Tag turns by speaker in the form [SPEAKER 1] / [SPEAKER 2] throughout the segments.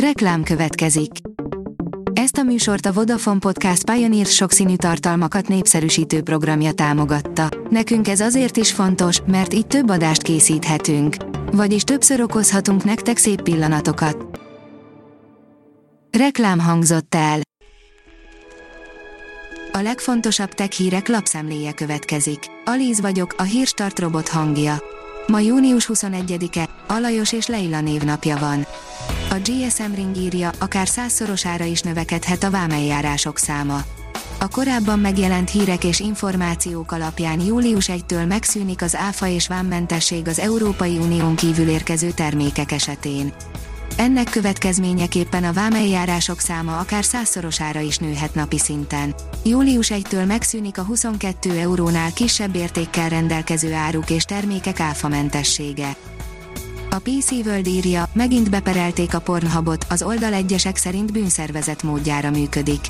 [SPEAKER 1] Reklám következik. Ezt a műsort a Vodafone Podcast Pioneer sokszínű tartalmakat népszerűsítő programja támogatta. Nekünk ez azért is fontos, mert így több adást készíthetünk. Vagyis többször okozhatunk nektek szép pillanatokat. Reklám hangzott el. A legfontosabb tech hírek lapszemléje következik. Alíz vagyok, a hírstart robot hangja. Ma június 21-e, Alajos és Leila névnapja van. A GSM Ring írja, akár százszorosára is növekedhet a vámeljárások száma. A korábban megjelent hírek és információk alapján július 1-től megszűnik az áfa és vámmentesség az Európai Unión kívül érkező termékek esetén. Ennek következményeképpen a vámeljárások száma akár százszorosára is nőhet napi szinten. Július 1-től megszűnik a 22 eurónál kisebb értékkel rendelkező áruk és termékek áfamentessége. A PC World írja, megint beperelték a Pornhubot, az oldal egyesek szerint bűnszervezet módjára működik.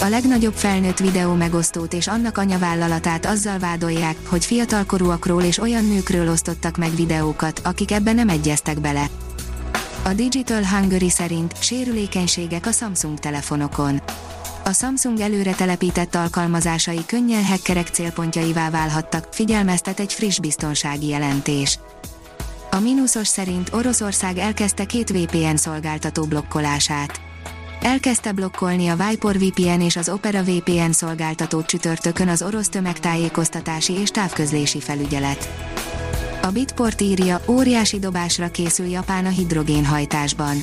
[SPEAKER 1] A legnagyobb felnőtt videó megosztót és annak anyavállalatát azzal vádolják, hogy fiatalkorúakról és olyan nőkről osztottak meg videókat, akik ebbe nem egyeztek bele. A Digital Hungary szerint sérülékenységek a Samsung telefonokon. A Samsung előre telepített alkalmazásai könnyen hackerek célpontjaivá válhattak, figyelmeztet egy friss biztonsági jelentés. A mínuszos szerint Oroszország elkezdte két VPN szolgáltató blokkolását. Elkezdte blokkolni a Vipor VPN és az Opera VPN szolgáltatót csütörtökön az orosz tömegtájékoztatási és távközlési felügyelet. A Bitport írja, óriási dobásra készül Japán a hidrogénhajtásban.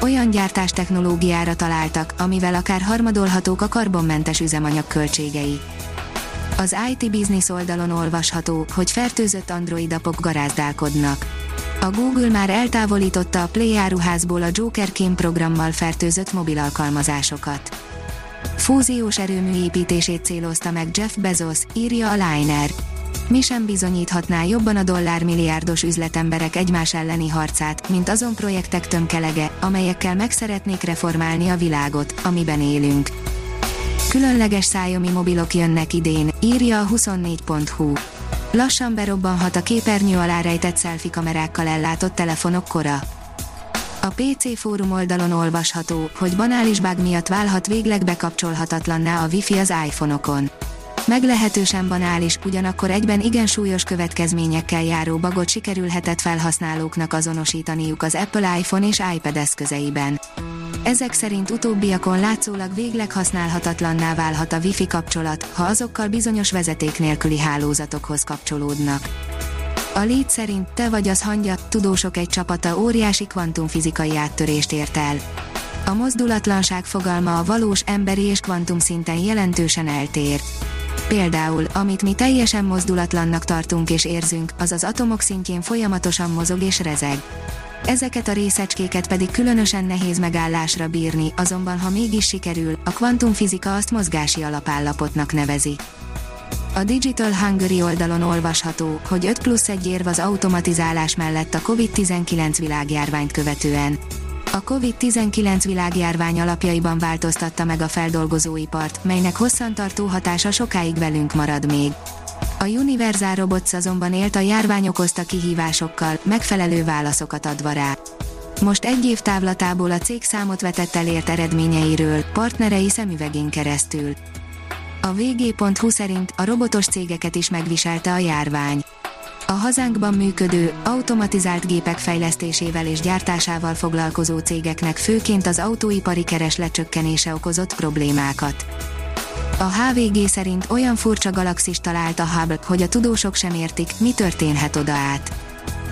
[SPEAKER 1] Olyan gyártás technológiára találtak, amivel akár harmadolhatók a karbonmentes üzemanyag költségei. Az IT Business oldalon olvasható, hogy fertőzött Android apok garázdálkodnak. A Google már eltávolította a Play áruházból a Joker Kém programmal fertőzött mobil alkalmazásokat. Fúziós erőmű építését célozta meg Jeff Bezos, írja a Liner. Mi sem bizonyíthatná jobban a dollármilliárdos üzletemberek egymás elleni harcát, mint azon projektek tömkelege, amelyekkel meg szeretnék reformálni a világot, amiben élünk. Különleges szájomi mobilok jönnek idén, írja a 24.hu. Lassan berobbanhat a képernyő alá rejtett selfie kamerákkal ellátott telefonok kora. A PC fórum oldalon olvasható, hogy banális bug miatt válhat végleg bekapcsolhatatlanná a Wi-Fi az iPhone-okon. Meglehetősen banális, ugyanakkor egyben igen súlyos következményekkel járó bagot sikerülhetett felhasználóknak azonosítaniuk az Apple iPhone és iPad eszközeiben. Ezek szerint utóbbiakon látszólag végleg használhatatlanná válhat a Wi-Fi kapcsolat, ha azokkal bizonyos vezeték nélküli hálózatokhoz kapcsolódnak. A Lead szerint te vagy az hangya, tudósok egy csapata óriási kvantumfizikai áttörést ért el. A mozdulatlanság fogalma a valós emberi és kvantum szinten jelentősen eltér. Például, amit mi teljesen mozdulatlannak tartunk és érzünk, az az atomok szintjén folyamatosan mozog és rezeg. Ezeket a részecskéket pedig különösen nehéz megállásra bírni, azonban ha mégis sikerül, a kvantumfizika azt mozgási alapállapotnak nevezi. A Digital Hungary oldalon olvasható, hogy 5 plusz 1 érv az automatizálás mellett a COVID-19 világjárványt követően. A COVID-19 világjárvány alapjaiban változtatta meg a feldolgozóipart, melynek hosszantartó hatása sokáig velünk marad még. A Universal Robots azonban élt a járvány okozta kihívásokkal, megfelelő válaszokat adva rá. Most egy év távlatából a cég számot vetett elért eredményeiről, partnerei szemüvegén keresztül. A vg.hu szerint a robotos cégeket is megviselte a járvány. A hazánkban működő, automatizált gépek fejlesztésével és gyártásával foglalkozó cégeknek főként az autóipari kereslet csökkenése okozott problémákat. A HVG szerint olyan furcsa galaxis talált a Hubble, hogy a tudósok sem értik, mi történhet oda át.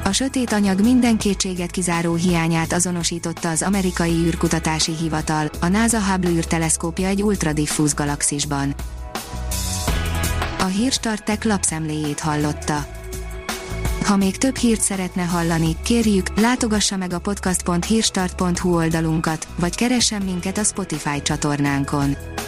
[SPEAKER 1] A sötét anyag minden kétséget kizáró hiányát azonosította az amerikai űrkutatási hivatal, a NASA Hubble űrteleszkópja egy ultradiffúz galaxisban. A hírstartek lapszemléjét hallotta. Ha még több hírt szeretne hallani, kérjük, látogassa meg a podcast.hírstart.hu oldalunkat, vagy keressen minket a Spotify csatornánkon.